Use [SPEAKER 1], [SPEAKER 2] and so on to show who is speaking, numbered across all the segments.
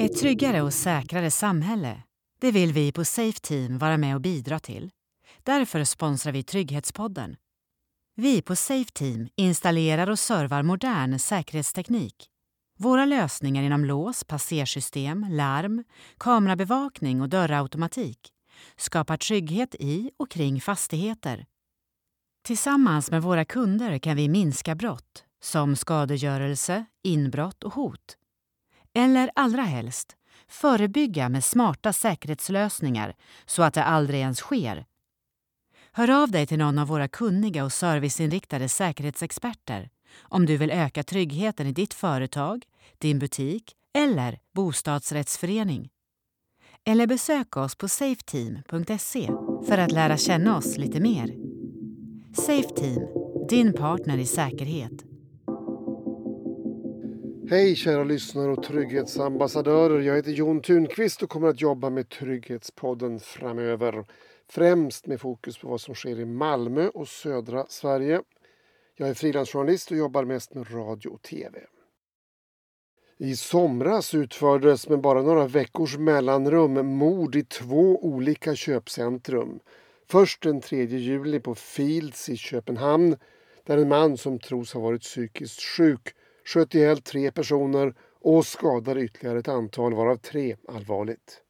[SPEAKER 1] Ett tryggare och säkrare samhälle, det vill vi på Safe Team vara med och bidra till. Därför sponsrar vi Trygghetspodden. Vi på Safe Team installerar och servar modern säkerhetsteknik. Våra lösningar inom lås, passersystem, larm, kamerabevakning och dörrautomatik skapar trygghet i och kring fastigheter. Tillsammans med våra kunder kan vi minska brott som skadegörelse, inbrott och hot. Eller allra helst, förebygga med smarta säkerhetslösningar så att det aldrig ens sker. Hör av dig till någon av våra kunniga och serviceinriktade säkerhetsexperter om du vill öka tryggheten i ditt företag, din butik eller bostadsrättsförening. Eller besök oss på safeteam.se för att lära känna oss lite mer. Safeteam, din partner i säkerhet.
[SPEAKER 2] Hej kära lyssnare och trygghetsambassadörer. Jag heter Jon Thunqvist och kommer att jobba med Trygghetspodden framöver. Främst med fokus på vad som sker i Malmö och södra Sverige. Jag är frilansjournalist och jobbar mest med radio och tv. I somras utfördes med bara några veckors mellanrum mord i två olika köpcentrum. Först den 3 juli på Fields i Köpenhamn där en man som tros ha varit psykiskt sjuk sköt ihjäl tre personer och skadade ytterligare ett antal, varav tre allvarligt.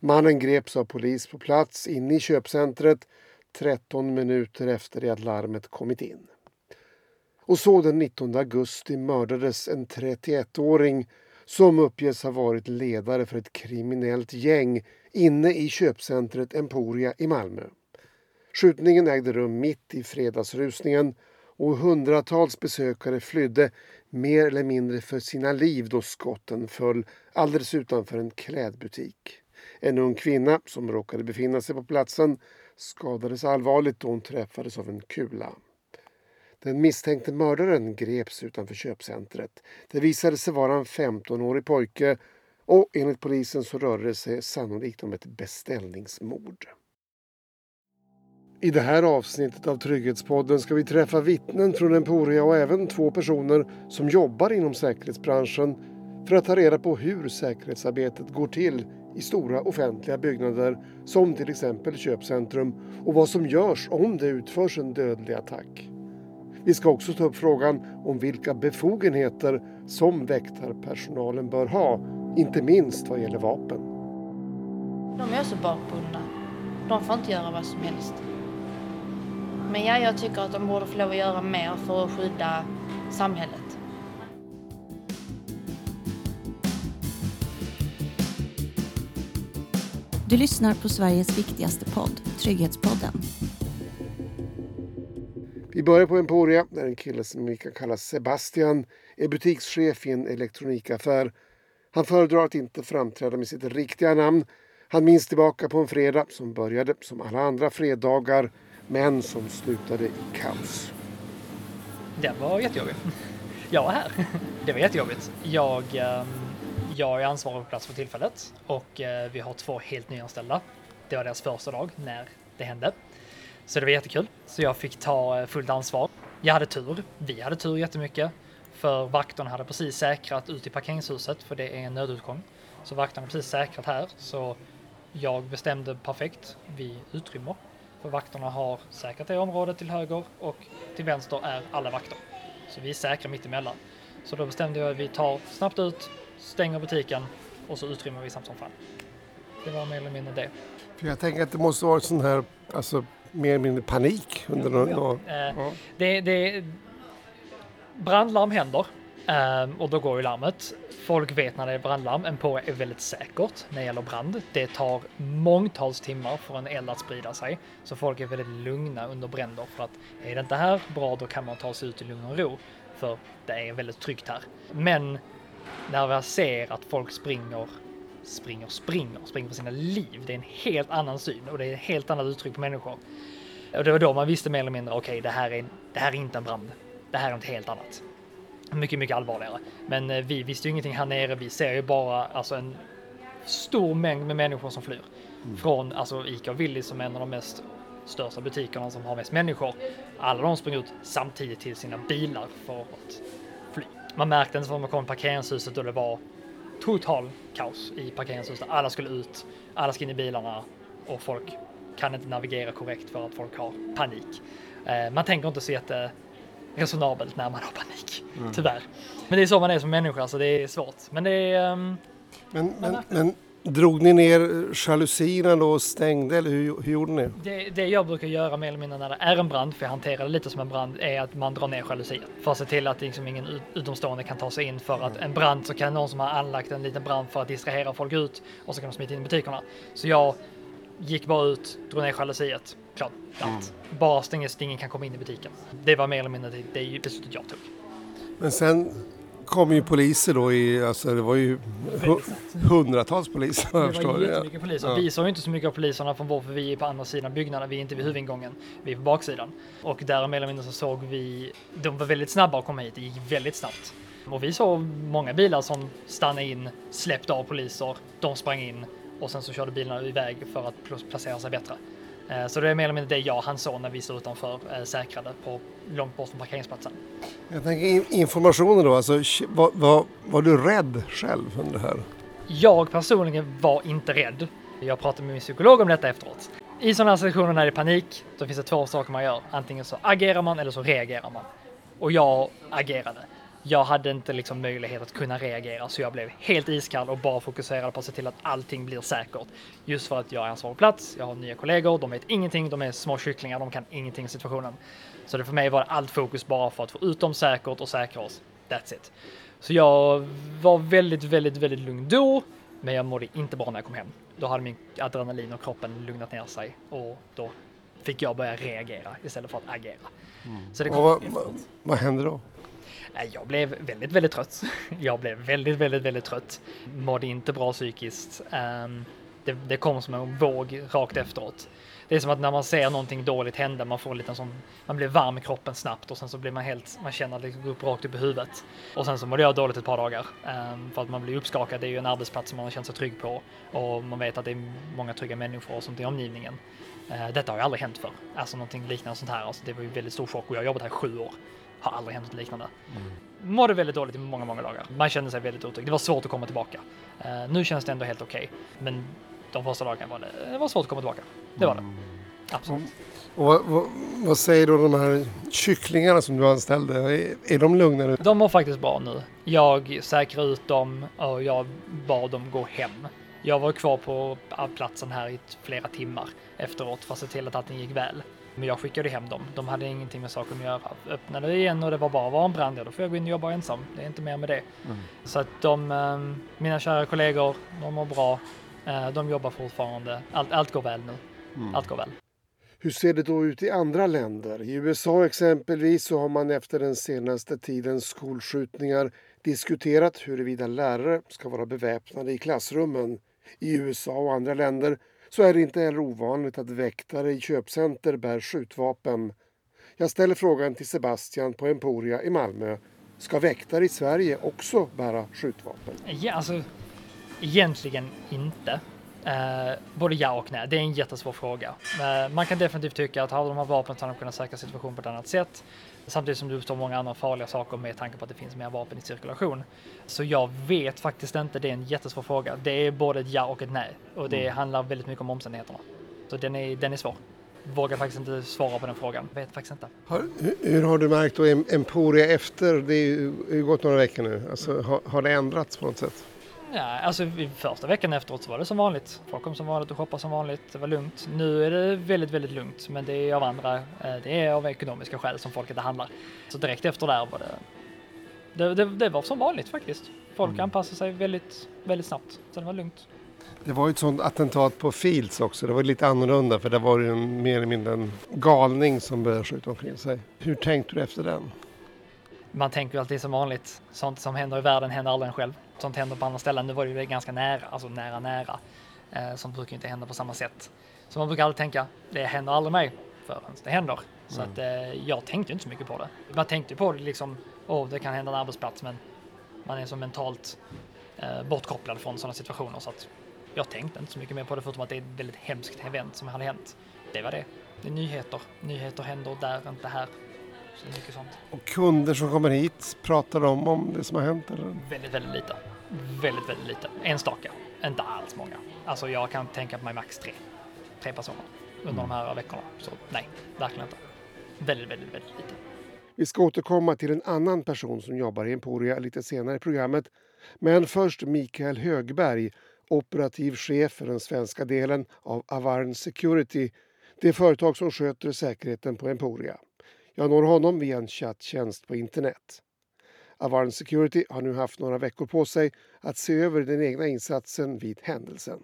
[SPEAKER 2] Mannen greps av polis på plats inne i köpcentret 13 minuter efter det att larmet kommit in. Och så den 19 augusti mördades en 31-åring som uppges ha varit ledare för ett kriminellt gäng inne i köpcentret Emporia i Malmö. Skjutningen ägde rum mitt i fredagsrusningen och hundratals besökare flydde mer eller mindre för sina liv då skotten föll alldeles utanför en klädbutik. En ung kvinna som råkade befinna sig på platsen skadades allvarligt då hon träffades av en kula. Den misstänkte mördaren greps utanför köpcentret. Det visade sig vara en 15-årig pojke och enligt polisen så rörde det sig sannolikt om ett beställningsmord. I det här avsnittet av Trygghetspodden ska vi träffa vittnen från Emporia och även två personer som jobbar inom säkerhetsbranschen för att ta reda på hur säkerhetsarbetet går till i stora offentliga byggnader som till exempel köpcentrum och vad som görs om det utförs en dödlig attack. Vi ska också ta upp frågan om vilka befogenheter som väktarpersonalen bör ha, inte minst vad gäller vapen.
[SPEAKER 3] De är också bakbundna. De får inte göra vad som helst. Men ja, jag tycker att de borde få lov att göra mer för att skydda samhället.
[SPEAKER 4] Du lyssnar på Sveriges viktigaste podd, Trygghetspodden.
[SPEAKER 2] Vi börjar på Emporia där en kille som vi kan kalla Sebastian är butikschef i en elektronikaffär. Han föredrar att inte framträda med sitt riktiga namn. Han minns tillbaka på en fredag som började som alla andra fredagar men som slutade i kaos.
[SPEAKER 5] Den var jättejobbig. Jag var här. Det var jättejobbigt. Jag, ehm, jag är ansvarig på plats för tillfället och eh, vi har två helt nyanställda. Det var deras första dag när det hände. Så det var jättekul. Så jag fick ta eh, fullt ansvar. Jag hade tur. Vi hade tur jättemycket. För vakterna hade precis säkrat ut i parkeringshuset för det är en nödutgång. Så vakterna hade precis säkrat här så jag bestämde perfekt. Vi utrymmer för vakterna har säkrat det området till höger och till vänster är alla vakter. Så vi är säkra mitt emellan. Så då bestämde jag att vi tar snabbt ut, stänger butiken och så utrymmer vi snabbt som fan. Det var mer eller mindre det.
[SPEAKER 2] För jag tänker att det måste vara sån här, alltså mer eller mindre panik under några
[SPEAKER 5] ja. Eh, ja. det, det, brandlarm händer Um, och då går ju larmet. Folk vet när det är brandlarm. Emporia är väldigt säkert när det gäller brand. Det tar mångtals timmar för en eld att sprida sig. Så folk är väldigt lugna under bränder för att är det inte här bra då kan man ta sig ut i lugn och ro. För det är väldigt tryggt här. Men när jag ser att folk springer, springer, springer, springer för sina liv. Det är en helt annan syn och det är ett helt annat uttryck på människor. Och det var då man visste mer eller mindre, okej okay, det, här är, det här är inte en brand. Det här är något helt annat mycket, mycket allvarligare. Men eh, vi visste ju ingenting här nere. Vi ser ju bara alltså en stor mängd med människor som flyr. Mm. Från alltså Ica och Willys som är en av de mest största butikerna som har mest människor. Alla de springer ut samtidigt till sina bilar för att fly. Man märkte inte förrän man kom till parkeringshuset och det var total kaos i parkeringshuset. Alla skulle ut, alla ska in i bilarna och folk kan inte navigera korrekt för att folk har panik. Eh, man tänker inte så jätte resonabelt när man har panik,
[SPEAKER 2] Mm.
[SPEAKER 5] tyvärr. Men det är så man är som människa, så det är svårt. Men det är... ehm,
[SPEAKER 2] Men, men, men drog ni ner jalusierna då och stängde eller hur, hur gjorde ni?
[SPEAKER 5] Det, det jag brukar göra mer eller mindre när det är en brand, för jag hanterar det lite som en brand, är att man drar ner jalusier. För att se till att liksom ingen ut- utomstående kan ta sig in. För att en brand så kan någon som har anlagt en liten brand för att distrahera folk ut och så kan de smita in i butikerna. Så jag gick bara ut, drog ner jalusiet. Klart, allt. Bara stänga så att ingen kan komma in i butiken. Det var mer eller mindre det, det beslutet jag tog.
[SPEAKER 2] Men sen kom ju poliser då i, alltså det var ju hu- hundratals poliser
[SPEAKER 5] Det var jättemycket poliser.
[SPEAKER 2] Ja.
[SPEAKER 5] Vi såg inte så mycket av poliserna från vår, för vi är på andra sidan byggnaden. Vi är inte vid huvudingången. Vi är på baksidan. Och där mer eller mindre så såg vi, de var väldigt snabba att komma hit. Det gick väldigt snabbt. Och vi såg många bilar som stannade in, släppte av poliser, de sprang in och sen så körde bilarna iväg för att pl- placera sig bättre. Eh, Så det är mer eller mindre det jag han såg när vi stod utanför eh, säkrade på långt bort från parkeringsplatsen.
[SPEAKER 2] Jag tänker in- informationen då, alltså var, var, var du rädd själv under det här?
[SPEAKER 5] Jag personligen var inte rädd. Jag pratade med min psykolog om detta efteråt. I sådana här situationer när det är panik, då finns det två saker man gör. Antingen så agerar man eller så reagerar man. Och jag agerade. Jag hade inte liksom möjlighet att kunna reagera så jag blev helt iskall och bara fokuserade på att se till att allting blir säkert. Just för att jag är ansvarig på plats, jag har nya kollegor, de vet ingenting, de är små kycklingar, de kan ingenting i situationen. Så det för mig var allt fokus bara för att få ut dem säkert och säkra oss. That's it. Så jag var väldigt, väldigt, väldigt lugn då, men jag mådde inte bra när jag kom hem. Då hade min adrenalin och kroppen lugnat ner sig och då fick jag börja reagera istället för att agera. Så det kom
[SPEAKER 2] vad, vad, vad hände då?
[SPEAKER 5] Jag blev väldigt, väldigt trött. Jag blev väldigt, väldigt, väldigt trött. Mådde inte bra psykiskt. Ehm, det, det kom som en våg rakt efteråt. Det är som att när man ser någonting dåligt hända, man får en liten sån, man blir varm i kroppen snabbt och sen så blir man helt, man känner att det går upp rakt upp i huvudet. Och sen så mådde jag dåligt ett par dagar. Ehm, för att man blir uppskakad, det är ju en arbetsplats som man har känt sig trygg på. Och man vet att det är många trygga människor och sånt i omgivningen. Ehm, detta har ju aldrig hänt förr. Alltså någonting liknande sånt här. Alltså, det var ju väldigt stor chock och jag har jobbat här i sju år. Har aldrig hänt något liknande. Mådde väldigt dåligt i många, många dagar. Man kände sig väldigt otrygg. Det var svårt att komma tillbaka. Eh, nu känns det ändå helt okej. Men de första dagarna var det, det var svårt att komma tillbaka. Det var det. Absolut.
[SPEAKER 2] Och vad, vad, vad säger då de här kycklingarna som du anställde? Är, är de lugna nu?
[SPEAKER 5] De mår faktiskt bra nu. Jag säkrade ut dem och jag bad dem gå hem. Jag var kvar på platsen här i flera timmar efteråt för att se till att allting gick väl. Men jag skickade hem dem. De hade ingenting med saken att göra. Öppnade det igen och det var bara var en brand, ja, då får jag gå in och jobba ensam. Det är inte mer med det. Så att de, eh, mina kära kollegor, de mår bra. Eh, De jobbar fortfarande. Allt, allt går väl nu. Allt går väl.
[SPEAKER 2] Hur ser det då ut i andra länder? I USA exempelvis så har man efter den senaste tidens skolskjutningar diskuterat huruvida lärare ska vara beväpnade i klassrummen. I USA och andra länder så är det inte heller ovanligt att väktare i köpcenter bär skjutvapen. Jag ställer frågan till Sebastian på Emporia i Malmö. Ska väktare i Sverige också bära skjutvapen?
[SPEAKER 5] Ja, alltså, egentligen inte. Eh, både ja och nej. Det är en jättesvår fråga. Eh, man kan definitivt tycka att hade de här vapen så hade de kunnat säkra situationen på ett annat sätt. Samtidigt som det uppstår många andra farliga saker med tanke på att det finns mer vapen i cirkulation. Så jag vet faktiskt inte. Det är en jättesvår fråga. Det är både ett ja och ett nej. Och det handlar väldigt mycket om omständigheterna. Så den är, den är svår. Vågar faktiskt inte svara på den frågan. Vet faktiskt inte.
[SPEAKER 2] Har, hur, har du märkt då Em- Emporia efter? Det är ju det har ju gått några veckor nu. Alltså, har, har det ändrats på något sätt?
[SPEAKER 5] Ja, alltså första veckan efteråt så var det som vanligt. Folk kom som vanligt och shoppade som vanligt. Det var lugnt. Nu är det väldigt, väldigt lugnt, men det är av andra. eh, Det är av ekonomiska skäl som folk inte handlar. Så direkt efter där var det. Det, det, det var som vanligt faktiskt. Folk anpassade sig väldigt, väldigt snabbt. Så det var lugnt.
[SPEAKER 2] Det var ju ett sånt attentat på Fields också. Det var lite annorlunda för det var ju en, mer eller mindre en galning som började skjuta omkring sig. Hur tänkte du efter den?
[SPEAKER 5] Man tänker ju alltid som vanligt. Sånt som händer i världen händer aldrig en själv. Sånt händer på andra ställen. Nu var det ju ganska nära, alltså nära, nära. Eh, sånt brukar inte hända på samma sätt. Så man brukar alltid tänka, det händer aldrig mig förrän det händer. Så att eh, jag tänkte inte så mycket på det. Man tänkte på det liksom, åh, det kan hända en arbetsplats, men man är så mentalt eh, bortkopplad från sådana situationer så att jag tänkte inte så mycket mer på det förutom att det är ett väldigt hemskt event som hade hänt. Det var det. Det är nyheter. Nyheter händer där, inte här. Så mycket sånt.
[SPEAKER 2] Och kunder som kommer hit, pratar de om det som har hänt? Eller?
[SPEAKER 5] Väldigt, väldigt lite. väldigt, väldigt lite. Enstaka, inte alls många. Alltså jag kan tänka på mig max tre, tre personer under de här veckorna. Så nej, verkligen inte. Väldigt, väldigt, väldigt lite.
[SPEAKER 2] Vi ska återkomma till en annan person som jobbar i Emporia lite senare i programmet. Men först Mikael Högberg, operativ chef för den svenska delen av Avarn Security, det företag som sköter säkerheten på Emporia. Jag når honom via en chatttjänst på internet. Avarn Security har nu haft några veckor på sig att se över den egna insatsen vid händelsen.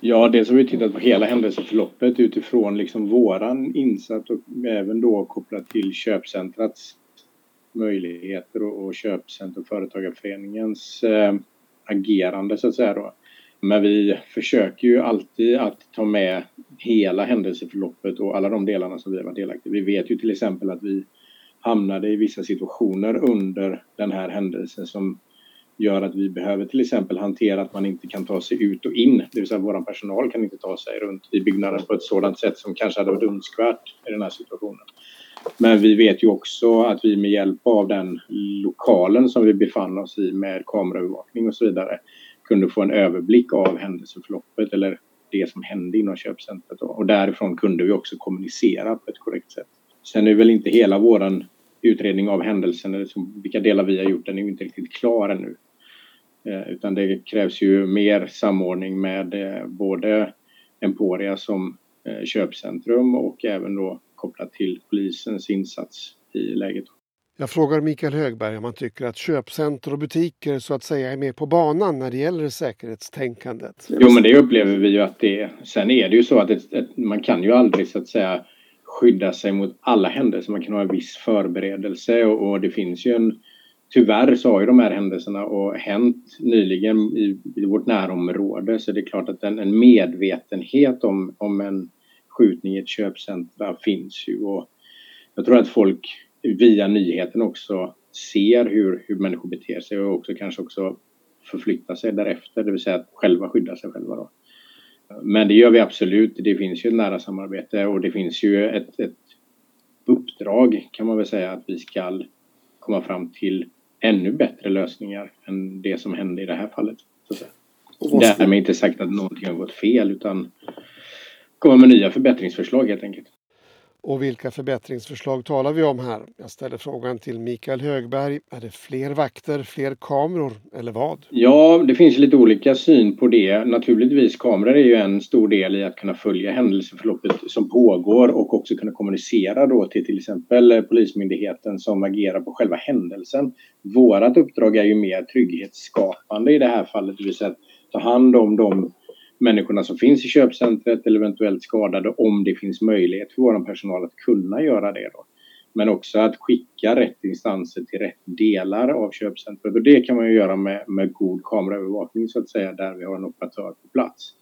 [SPEAKER 6] Ja, dels har vi tittat på hela händelseförloppet utifrån liksom våran insats och även då kopplat till köpcentrats möjligheter och, och köpcenter och företagarföreningens eh, agerande så att säga då. Men vi försöker ju alltid att ta med hela händelseförloppet och alla de delarna som vi har varit delaktiga Vi vet ju till exempel att vi hamnade i vissa situationer under den här händelsen som gör att vi behöver till exempel hantera att man inte kan ta sig ut och in. Det vill säga vår personal kan inte ta sig runt i byggnaden på ett sådant sätt som kanske hade varit önskvärt i den här situationen. Men vi vet ju också att vi med hjälp av den lokalen som vi befann oss i med kameraövervakning och så vidare kunde få en överblick av händelseförloppet eller det som hände inom köpcentret. Och därifrån kunde vi också kommunicera på ett korrekt sätt. Sen är väl inte hela våran utredning av händelsen, eller vilka delar vi har gjort, den är ju inte riktigt klar ännu. Eh, utan det krävs ju mer samordning med eh, både Emporia som eh, köpcentrum och även då kopplat till polisens insats i läget.
[SPEAKER 2] Jag frågar Mikael Högberg om han tycker att köpcenter och butiker så att säga är med på banan när det gäller säkerhetstänkandet.
[SPEAKER 6] Jo, men det upplever vi ju att det är. Sen är det ju så att ett, ett, man kan ju aldrig så att säga skydda sig mot alla händelser. Man kan ha en viss förberedelse och, och det finns ju en Tyvärr så har ju de här händelserna och hänt nyligen i, i vårt närområde så det är klart att en, en medvetenhet om, om en skjutning i ett köpcentra finns ju och jag tror att folk via nyheten också ser hur, hur människor beter sig och också kanske också förflyttar sig därefter, det vill säga att själva skydda sig själva. Då. Men det gör vi absolut. Det finns ju ett nära samarbete och det finns ju ett, ett uppdrag kan man väl säga att vi ska komma fram till ännu bättre lösningar än det som hände i det här fallet. Så Därmed inte sagt att någonting har gått fel utan komma med nya förbättringsförslag helt enkelt.
[SPEAKER 2] Och vilka förbättringsförslag talar vi om här? Jag ställer frågan till Mikael Högberg. Är det fler vakter, fler kameror eller vad?
[SPEAKER 6] Ja, det finns lite olika syn på det. Naturligtvis kameror är ju en stor del i att kunna följa händelseförloppet som pågår och också kunna kommunicera då till till exempel Polismyndigheten som agerar på själva händelsen. Vårat uppdrag är ju mer trygghetsskapande i det här fallet, det vill säga att ta hand om de människorna som finns i köpcentret eller eventuellt skadade om det finns möjlighet för vår personal att kunna göra det. Då. Men också att skicka rätt instanser till rätt delar av köpcentret och det kan man ju göra med, med god kameraövervakning så att säga där vi har en operatör på plats.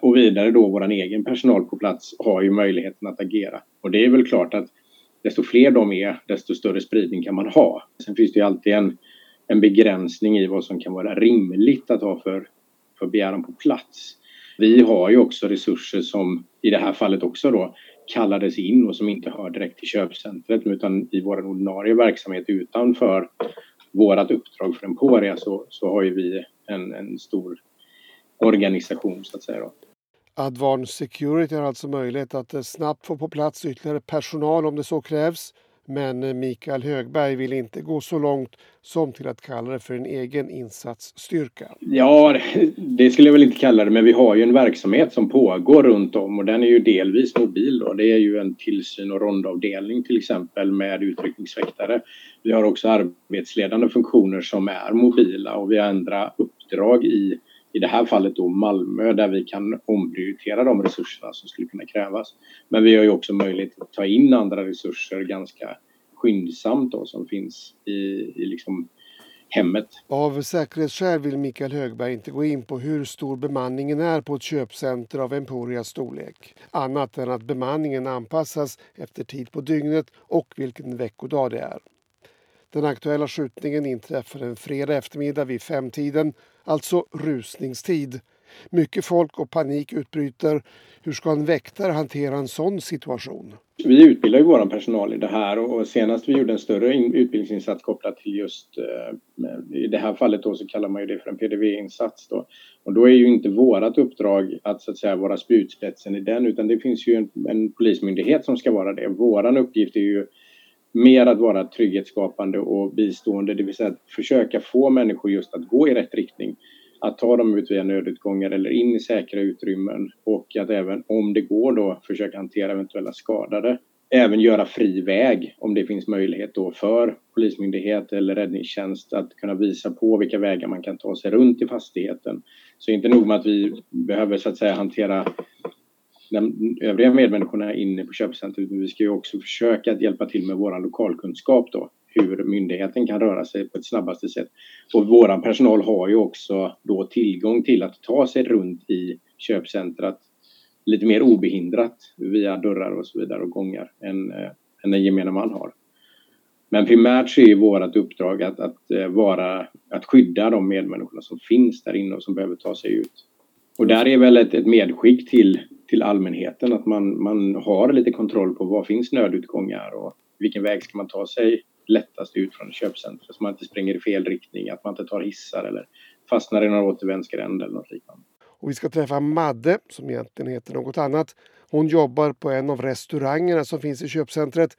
[SPEAKER 6] Och vidare då vår egen personal på plats har ju möjligheten att agera. Och det är väl klart att desto fler de är, desto större spridning kan man ha. Sen finns det ju alltid en, en begränsning i vad som kan vara rimligt att ha för, för begäran på plats. Vi har ju också resurser som i det här fallet också då kallades in och som inte hör direkt till köpcentret utan i vår ordinarie verksamhet utanför vårt uppdrag för Emporia så, så har ju vi en, en stor organisation så att säga. Då.
[SPEAKER 2] Advanced Security har alltså möjlighet att eh, snabbt få på plats ytterligare personal om det så krävs. Men eh, Mikael Högberg vill inte gå så långt som till att kalla det för en egen insatsstyrka.
[SPEAKER 6] Ja, det skulle jag väl inte kalla det, men vi har ju en verksamhet som pågår runt om och den är ju delvis mobil. Då. Det är ju en tillsyn och rondavdelning till exempel med utryckningsväktare. Vi har också arbetsledande funktioner som är mobila och vi har andra uppdrag i i det här fallet då Malmö där vi kan omprioritera de resurserna som skulle kunna krävas. Men vi har ju också möjlighet att ta in andra resurser ganska skyndsamt då som finns i, i liksom hemmet.
[SPEAKER 2] Av säkerhetsskäl vill Mikael Högberg inte gå in på hur stor bemanningen är på ett köpcenter av Emporias storlek. Annat än att bemanningen anpassas efter tid på dygnet och vilken veckodag det är. Den aktuella skjutningen inträffade en fredag eftermiddag vid femtiden, alltså rusningstid. Mycket folk och panik utbryter. Hur ska en väktare hantera en sån situation?
[SPEAKER 6] Vi utbildar ju vår personal i det här och senast vi gjorde en större utbildningsinsats kopplat till just eh, i det här fallet då så kallar man ju det för en PDV-insats då. Och då är ju inte vårat uppdrag att så att säga vara spjutspetsen i den utan det finns ju en, en polismyndighet som ska vara det. Våran uppgift är ju mer att vara trygghetsskapande och bistående, det vill säga att försöka få människor just att gå i rätt riktning. Att ta dem ut via nödutgångar eller in i säkra utrymmen och att även om det går då försöka hantera eventuella skadade. Även göra fri väg om det finns möjlighet då för polismyndighet eller räddningstjänst att kunna visa på vilka vägar man kan ta sig runt i fastigheten. Så inte nog med att vi behöver så att säga hantera de övriga medmänniskorna inne på köpcentret. Vi ska ju också försöka att hjälpa till med vår lokalkunskap då, hur myndigheten kan röra sig på ett snabbaste sätt. Och vår personal har ju också då tillgång till att ta sig runt i köpcentret lite mer obehindrat via dörrar och så vidare och gångar än, eh, än den gemene man har. Men primärt så är vårt uppdrag att, att, eh, vara, att skydda de medmänniskorna som finns där inne och som behöver ta sig ut. Och där är väl ett, ett medskick till till allmänheten att man, man har lite kontroll på var finns nödutgångar och vilken väg ska man ta sig lättast ut från köpcentret så man inte springer i fel riktning, att man inte tar hissar eller fastnar i någon återvändsgränd eller något liknande.
[SPEAKER 2] Och vi ska träffa Madde som egentligen heter något annat. Hon jobbar på en av restaurangerna som finns i köpcentret.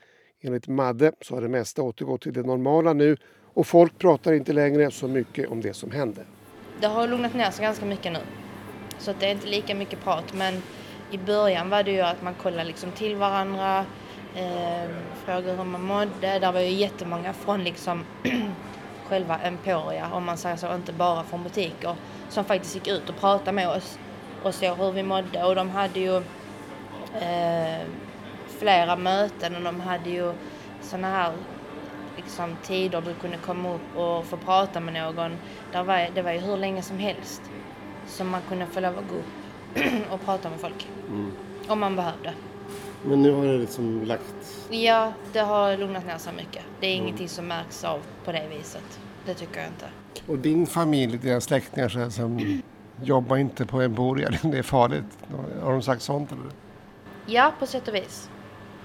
[SPEAKER 2] Enligt Madde så har det mesta återgått till det normala nu och folk pratar inte längre så mycket om det som hände.
[SPEAKER 3] Det har lugnat ner sig ganska mycket nu. Så det är inte lika mycket prat men i början var det ju att man kollade liksom till varandra, eh, frågade hur man mådde. Där var ju jättemånga från liksom själva Emporia, om man säger så, inte bara från butiker, som faktiskt gick ut och pratade med oss och såg hur vi mådde. Och de hade ju eh, flera möten och de hade ju sådana här liksom, tider du kunde komma upp och få prata med någon. Där var, det var ju hur länge som helst som man kunde få lov att gå upp och prata med folk. Mm. Om man behövde.
[SPEAKER 2] Men nu har det liksom lagt...
[SPEAKER 3] Ja, det har lugnat ner sig mycket. Det är mm. ingenting som märks av på det viset. Det tycker jag inte.
[SPEAKER 2] Och din familj, dina släktingar så som jobbar inte på Emporia, det är farligt. Har de sagt sånt eller?
[SPEAKER 3] Ja, på sätt och vis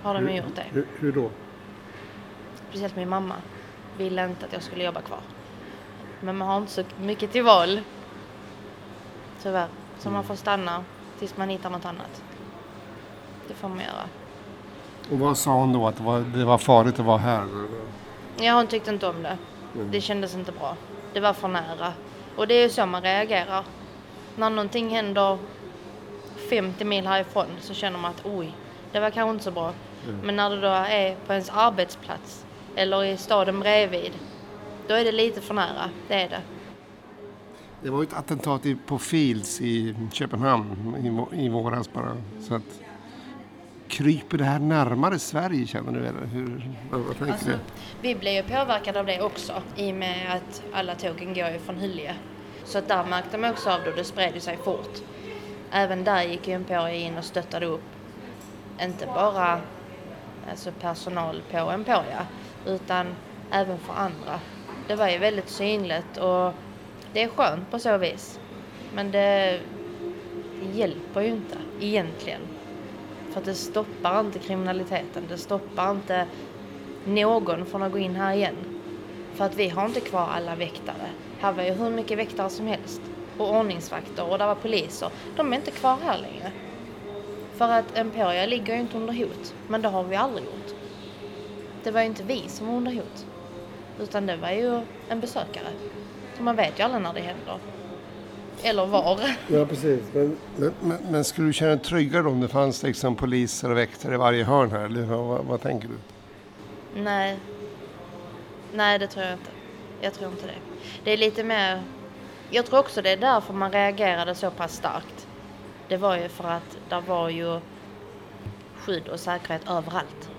[SPEAKER 3] har de
[SPEAKER 2] hur,
[SPEAKER 3] gjort det.
[SPEAKER 2] Hur, hur då?
[SPEAKER 3] Speciellt min mamma ville inte att jag skulle jobba kvar. Men man har inte så mycket till val. Tyvärr. Så man får stanna tills man hittar något annat. Det får man göra.
[SPEAKER 2] Och vad sa hon då? Att det var, det var farligt att vara här?
[SPEAKER 3] Ja, hon tyckte inte om det. Mm. Det kändes inte bra. Det var för nära. Och det är ju så man reagerar. När någonting händer 50 mil härifrån så känner man att oj, det var kanske inte så bra. Mm. Men när det då är på ens arbetsplats eller i staden bredvid, då är det lite för nära. Det är det.
[SPEAKER 2] Det var ett attentat på Fields i Köpenhamn i, i våras bara. Så att, kryper det här närmare Sverige känner du? Eller hur, vad tänker alltså, du?
[SPEAKER 3] Vi blev ju påverkade av det också i och med att alla tågen går ju från Hyllie. Så att där märkte man också av det och det spred sig fort. Även där gick ju Emporia in och stöttade upp. Inte bara alltså personal på Emporia utan även för andra. Det var ju väldigt synligt och det är skönt på så vis. Men det, det hjälper ju inte egentligen. För att det stoppar inte kriminaliteten. Det stoppar inte någon från att gå in här igen. För att vi har inte kvar alla väktare. Här var ju hur mycket väktare som helst. Och ordningsvakter och där var poliser. De är inte kvar här längre. För att Emporia ligger ju inte under hot. Men det har vi aldrig gjort. Det var ju inte vi som var under hot. Utan det var ju en besökare. För man vet ju aldrig när det händer. Eller var.
[SPEAKER 2] Ja, precis. Men, men, men, men skulle du känna dig tryggare om det fanns liksom poliser och väktare i varje hörn här? Eller vad, vad tänker du?
[SPEAKER 3] Nej. Nej, det tror jag inte. Jag tror inte det. Det är lite mer... Jag tror också det är därför man reagerade så pass starkt. Det var ju för att det var ju skydd och säkerhet överallt.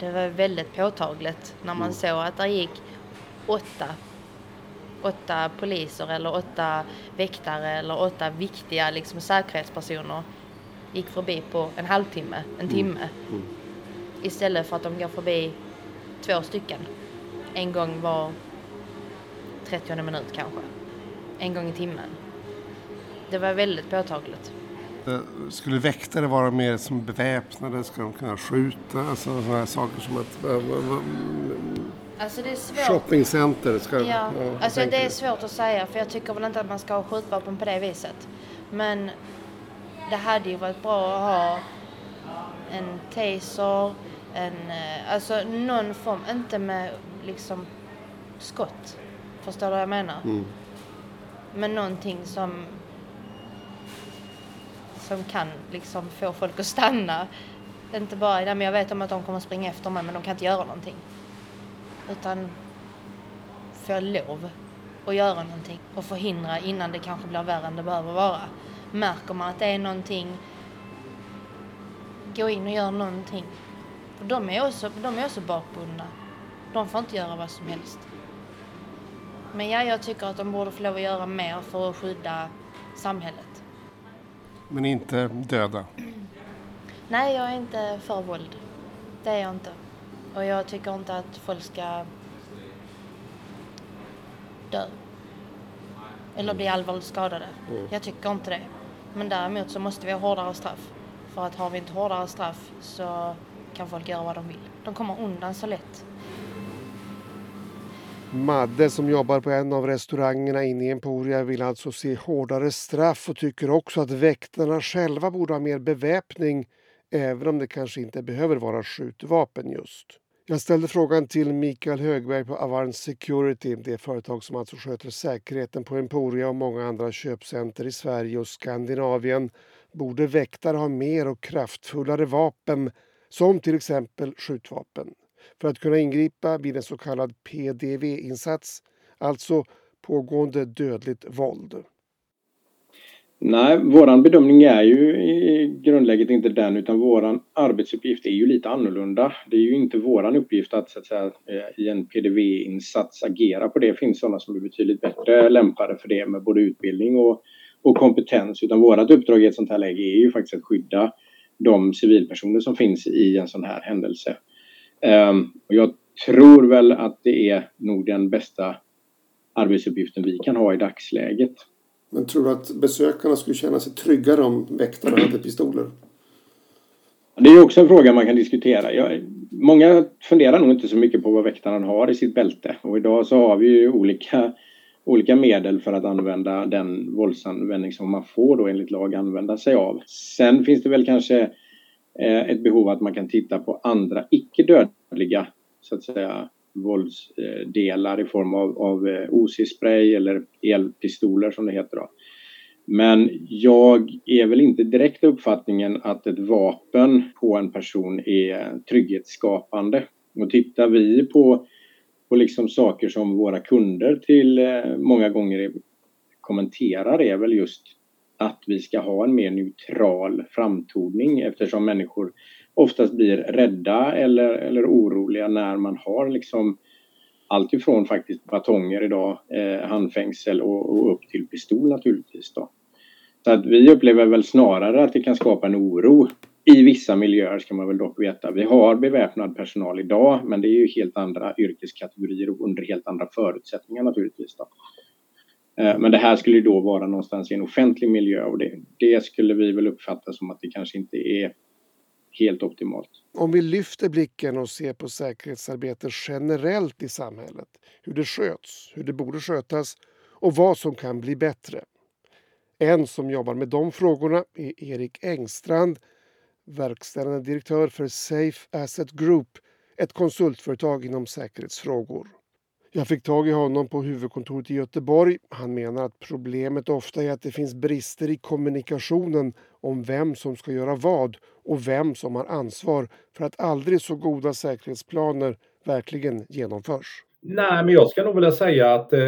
[SPEAKER 3] Det var väldigt påtagligt när man mm. såg att det gick åtta åtta poliser eller åtta väktare eller åtta viktiga liksom, säkerhetspersoner gick förbi på en halvtimme, en mm. timme. Mm. Istället för att de går förbi två stycken. En gång var 30 minut kanske. En gång i timmen. Det var väldigt påtagligt.
[SPEAKER 2] Eh, skulle väktare vara mer som beväpnade? Ska de kunna skjuta? Alltså sådana här saker som att...
[SPEAKER 3] Alltså det är svårt.
[SPEAKER 2] Shoppingcenter? Ska,
[SPEAKER 3] ja, ja alltså det är svårt att säga för jag tycker väl inte att man ska ha skjutvapen på det viset. Men det hade ju varit bra att ha en taser, en, eh, alltså någon form, inte med liksom skott. Förstår du vad jag menar? Mm. Men någonting som som kan liksom få folk att stanna. Inte bara, nej, men jag vet om att de kommer springa efter mig men de kan inte göra någonting. Utan få lov att göra någonting och förhindra innan det kanske blir värre än det behöver vara. Märker man att det är någonting, gå in och gör någonting. För de är också, de är också bakbundna. De får inte göra vad som helst. Men ja, jag tycker att de borde få lov att göra mer för att skydda samhället.
[SPEAKER 2] Men inte döda?
[SPEAKER 3] Nej, jag är inte för våld. Det är jag inte. Och jag tycker inte att folk ska dö. Eller bli allvarligt skadade. Mm. Jag tycker inte det. Men däremot så måste vi ha hårdare straff. För att har vi inte hårdare straff så kan folk göra vad de vill. De kommer undan så lätt.
[SPEAKER 2] Madde som jobbar på en av restaurangerna inne i Emporia vill alltså se hårdare straff och tycker också att väktarna själva borde ha mer beväpning även om det kanske inte behöver vara skjutvapen just. Jag ställde frågan till Mikael Högberg på Avarn Security, det företag som alltså sköter säkerheten på Emporia och många andra köpcenter i Sverige och Skandinavien. Borde väktare ha mer och kraftfullare vapen, som till exempel skjutvapen? för att kunna ingripa vid en så kallad PDV-insats, alltså pågående dödligt våld.
[SPEAKER 6] Nej, våran bedömning är ju i grundläget inte den utan våran arbetsuppgift är ju lite annorlunda. Det är ju inte våran uppgift att, så att säga, eh, i en PDV-insats agera på det. Det finns sådana som är betydligt bättre lämpade för det med både utbildning och, och kompetens. Utan vårt uppdrag i ett sånt här läge är ju faktiskt att skydda de civilpersoner som finns i en sån här händelse. Um, och jag tror väl att det är nog den bästa arbetsuppgiften vi kan ha i dagsläget.
[SPEAKER 2] Men tror du att besökarna skulle känna sig tryggare om väktarna hade pistoler?
[SPEAKER 6] Det är också en fråga man kan diskutera. Jag, många funderar nog inte så mycket på vad väktaren har i sitt bälte. Och idag så har vi ju olika, olika medel för att använda den våldsanvändning som man får då enligt lag använda sig av. Sen finns det väl kanske Eh, ett behov att man kan titta på andra icke-dödliga så att säga våldsdelar i form av, av eh, OC-spray eller elpistoler som det heter. Då. Men jag är väl inte direkt uppfattningen att ett vapen på en person är trygghetsskapande. Och tittar vi på, på liksom saker som våra kunder till eh, många gånger kommenterar är väl just att vi ska ha en mer neutral framtoning eftersom människor oftast blir rädda eller, eller oroliga när man har liksom allt ifrån faktiskt batonger idag, eh, handfängsel och, och, upp till pistol naturligtvis. Då. Så att vi upplever väl snarare att det kan skapa en oro i vissa miljöer ska man väl dock veta. Vi har beväpnad personal idag men det är ju helt andra yrkeskategorier och under helt andra förutsättningar naturligtvis. Då. Eh, men det här skulle då vara någonstans i en offentlig miljö och det, det skulle vi väl uppfatta som att det kanske inte är helt optimalt.
[SPEAKER 2] Om vi lyfter blicken och ser på säkerhetsarbete generellt i samhället, hur det sköts, hur det borde skötas och vad som kan bli bättre. En som jobbar med de frågorna är Erik Engstrand, verkställande direktör för Safe Asset Group, ett konsultföretag inom säkerhetsfrågor. Jag fick tag i honom på huvudkontoret i Göteborg. Han menar att problemet ofta är att det finns brister i kommunikationen om vem som ska göra vad och vem som har ansvar för att aldrig så goda säkerhetsplaner verkligen genomförs.
[SPEAKER 7] Nej, men jag ska nog vilja säga att eh,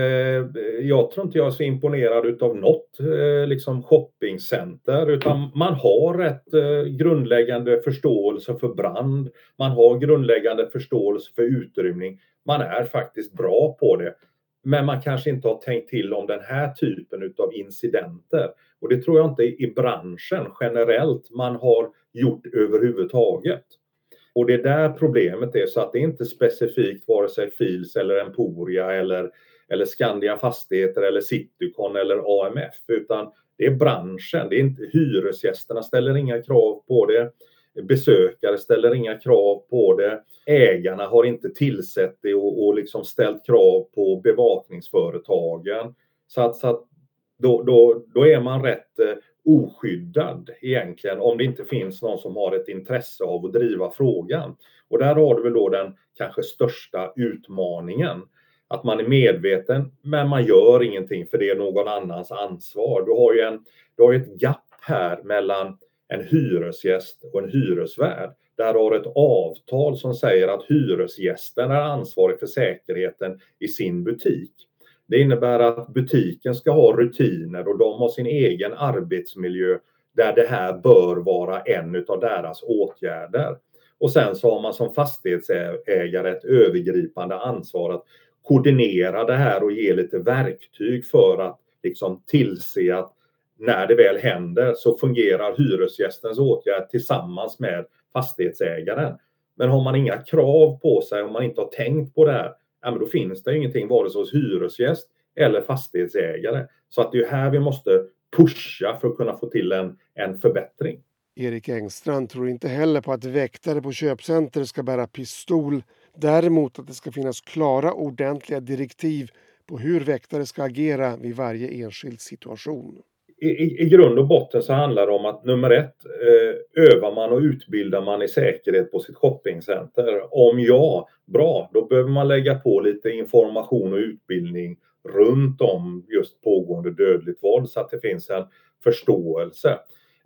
[SPEAKER 7] jag tror inte jag är så imponerad utav något eh, liksom shoppingcenter utan man har ett eh, grundläggande förståelse för brand. Man har grundläggande förståelse för utrymning man är faktiskt bra på det. Men man kanske inte har tänkt till om den här typen av incidenter. Och det tror jag inte i branschen generellt man har gjort överhuvudtaget. Och det är där problemet är, så att det är inte specifikt vare sig Fils eller Emporia eller, eller Skandia Fastigheter eller Citycon eller AMF utan det är branschen, det är inte hyresgästerna ställer inga krav på det. Besökare ställer inga krav på det. Ägarna har inte tillsett det och, och liksom ställt krav på bevakningsföretagen. Så att, så att då, då, då är man rätt eh, oskyddad egentligen om det inte finns någon som har ett intresse av att driva frågan. Och där har du väl då den kanske största utmaningen. Att man är medveten men man gör ingenting för det är någon annans ansvar. Du har ju en, du har ett gap här mellan en hyresgäst och en hyresvärd. Där har ett avtal som säger att hyresgästen är ansvarig för säkerheten i sin butik. Det innebär att butiken ska ha rutiner och de har sin egen arbetsmiljö där det här bör vara en av deras åtgärder. Och sen så har man som fastighetsägare ett övergripande ansvar att koordinera det här och ge lite verktyg för att liksom tillse att när det väl händer så fungerar hyresgästens åtgärd tillsammans med fastighetsägaren. Men har man inga krav på sig, om man inte har tänkt på det här, ja, men då finns det ingenting vare sig hos hyresgäst eller fastighetsägare. Så att det är här vi måste pusha för att kunna få till en, en förbättring.
[SPEAKER 2] Erik Engstrand tror inte heller på att väktare på köpcenter ska bära pistol. Däremot att det ska finnas klara ordentliga direktiv på hur väktare ska agera vid varje enskild situation
[SPEAKER 7] i, i grund och botten så handlar det om att nummer ett, eh, övar man och utbildar man i säkerhet på sitt shoppingcenter? Om ja, bra, då behöver man lägga på lite information och utbildning runt om just pågående dödligt våld så att det finns en förståelse.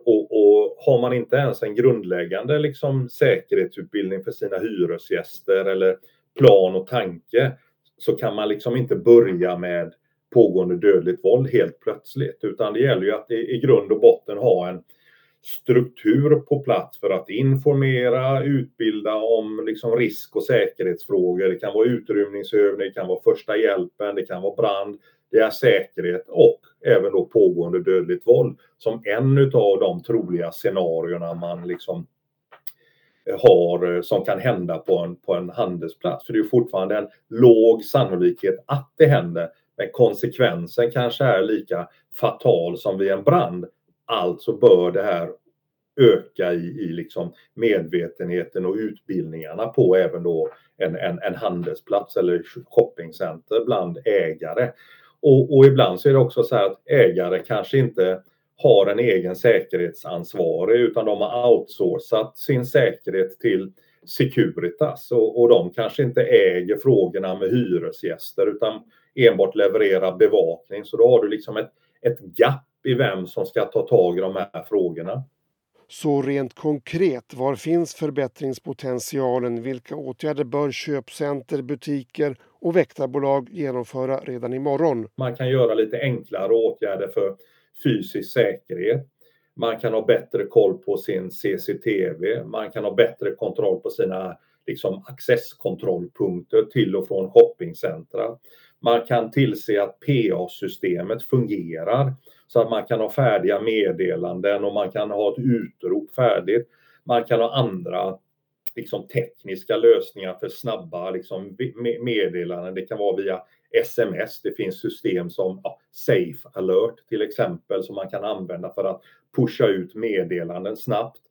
[SPEAKER 7] Och, och, har man inte ens en grundläggande liksom, säkerhetsutbildning för sina hyresgäster eller plan och tanke så kan man liksom inte börja med pågående dödligt våld helt plötsligt, utan det gäller ju att i, grund och botten ha en struktur på plats för att informera, utbilda om liksom risk och säkerhetsfrågor. Det kan vara utrymningsövning, det kan vara första hjälpen, det kan vara brand, det är säkerhet och även då pågående dödligt våld som en av de troliga scenarierna man liksom eh, har eh, som kan hända på en, på en handelsplats. För det är fortfarande en låg sannolikhet att det händer men konsekvensen kanske är lika fatal som vid en brand. Alltså bör det här öka i, i liksom medvetenheten och utbildningarna på även då en, en, en handelsplats eller shoppingcenter bland ägare. Och, och, ibland så är det också så här att ägare kanske inte har en egen säkerhetsansvarig utan de har outsourcat sin säkerhet till Securitas och, och de kanske inte äger frågorna med hyresgäster utan enbart leverera bevakning. Så då har du liksom ett, ett gap i vem som ska ta tag i de här frågorna.
[SPEAKER 2] Så rent konkret, var finns förbättringspotentialen? Vilka åtgärder bör köpcenter, butiker och väktarbolag genomföra redan imorgon?
[SPEAKER 7] Man kan göra lite enklare åtgärder för fysisk säkerhet. Man kan ha bättre koll på sin CCTV. Man kan ha bättre kontroll på sina liksom, accesskontrollpunkter till och från shoppingcentra. Man kan tillse att PA-systemet fungerar så att man kan ha färdiga meddelanden och man kan ha ett utrop färdigt. Man kan ha andra liksom, tekniska lösningar för snabba liksom, meddelanden. Det kan vara via sms. Det finns system som ja, Safe alert till exempel som man kan använda för att pusha ut meddelanden snabbt.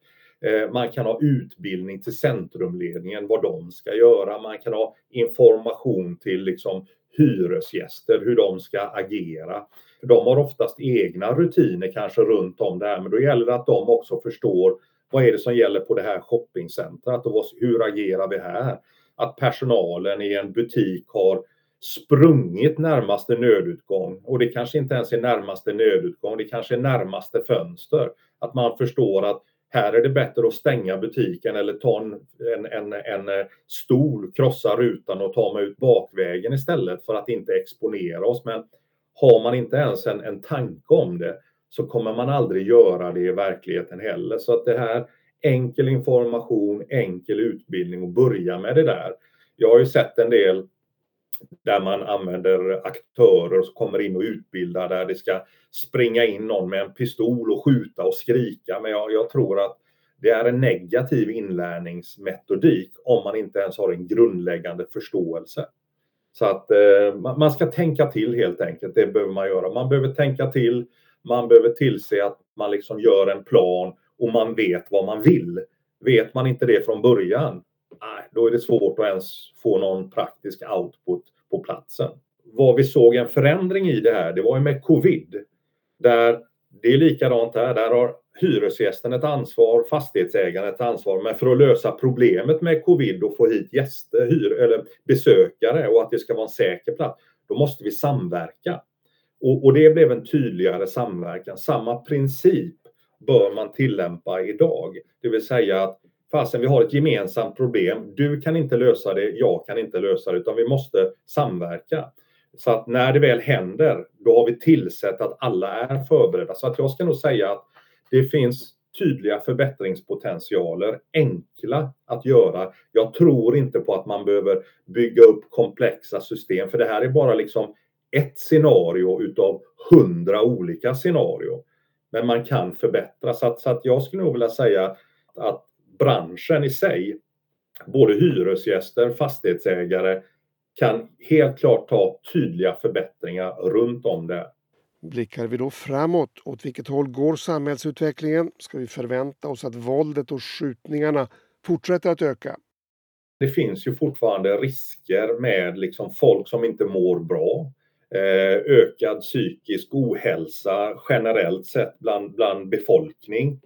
[SPEAKER 7] Eh, man kan ha utbildning till centrumledningen vad de ska göra. Man kan ha information till liksom hyresgäster, hur de ska agera. De har oftast egna rutiner kanske runt om det här, men då gäller det att de också förstår vad är det som gäller på det här shoppingcentret och hur agerar vi här? Att personalen i en butik har sprungit närmaste nödutgång och det kanske inte ens är närmaste nödutgång, det kanske är närmaste fönster. Att man förstår att här är det bättre att stänga butiken eller ta en, en, en, en eh, stol, krossa rutan och ta mig ut bakvägen istället för att inte exponera oss. Men har man inte ens en, en tanke om det så kommer man aldrig göra det i verkligheten heller. Så att det här enkel information, enkel utbildning och börja med det där. Jag har ju sett en del där man använder aktörer som kommer in och utbildar där det ska springa in någon med en pistol och skjuta och skrika. Men jag, jag tror att det är en negativ inlärningsmetodik om man inte ens har en grundläggande förståelse. Så att eh, man ska tänka till helt enkelt, det behöver man göra. Man behöver tänka till, man behöver tillse att man liksom gör en plan och man vet vad man vill. Vet man inte det från början, nej, då är det svårt att ens få någon praktisk output på platsen. Vad vi såg en förändring i det här, det var ju med covid. Där det är likadant där, där har hyresgästen ett ansvar, fastighetsägaren ett ansvar. Men för att lösa problemet med covid och få hit gäster, hyr, eller besökare och att det ska vara en säker plats, då måste vi samverka. Och, och det blev en tydligare samverkan. Samma princip bör man tillämpa idag. Det vill säga att fasen, vi har ett gemensamt problem. Du kan inte lösa det, jag kan inte lösa det, utan vi måste samverka. Så att när det väl händer, då har vi tillsett att alla är förberedda. Så att jag ska nog säga att det finns tydliga förbättringspotentialer, enkla att göra. Jag tror inte på att man behöver bygga upp komplexa system, för det här är bara liksom ett scenario utav hundra olika scenario. Men man kan förbättra. Så att, så att jag skulle nog vilja säga att branschen i sig, både hyresgäster, fastighetsägare, kan helt klart ta tydliga förbättringar runt om det.
[SPEAKER 2] Blickar vi då framåt, åt vilket håll går samhällsutvecklingen? Ska vi förvänta oss att våldet och skjutningarna fortsätter att öka?
[SPEAKER 7] Det finns ju fortfarande risker med liksom folk som inte mår bra. Eh, ökad psykisk ohälsa generellt sett bland, bland befolkning.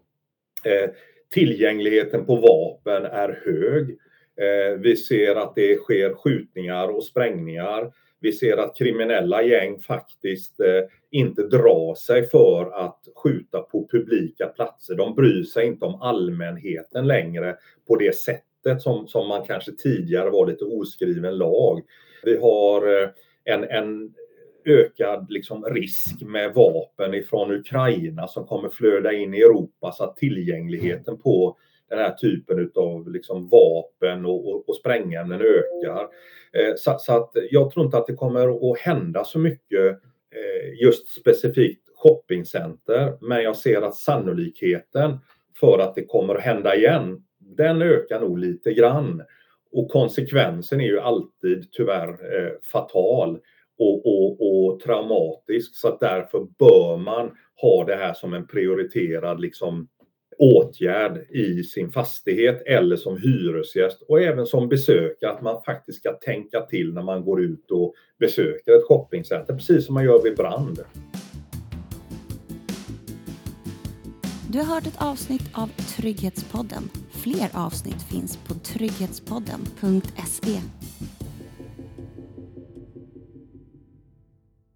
[SPEAKER 7] Eh, tillgängligheten på vapen är hög. Eh, vi ser att det sker skjutningar och sprängningar. Vi ser att kriminella gäng faktiskt eh, inte drar sig för att skjuta på publika platser. De bryr sig inte om allmänheten längre på det sättet som, som man kanske tidigare var lite oskriven lag. Vi har eh, en, en ökad liksom risk med vapen ifrån Ukraina som kommer flöda in i Europa så att tillgängligheten på den här typen av liksom vapen och, och, och sprängämnen ökar. Eh, så, så, att jag tror inte att det kommer att hända så mycket eh, just specifikt shoppingcenter, men jag ser att sannolikheten för att det kommer att hända igen, den ökar nog lite grann. Och konsekvensen är ju alltid tyvärr eh, fatal och, och, och, traumatisk så att därför bör man ha det här som en prioriterad liksom, åtgärd i sin fastighet eller som hyresgäst och även som besökare att man faktiskt ska tänka till när man går ut och besöker ett shoppingcenter, precis som man gör vid brand.
[SPEAKER 4] Du har hört ett avsnitt av Trygghetspodden. Fler avsnitt finns på trygghetspodden.se.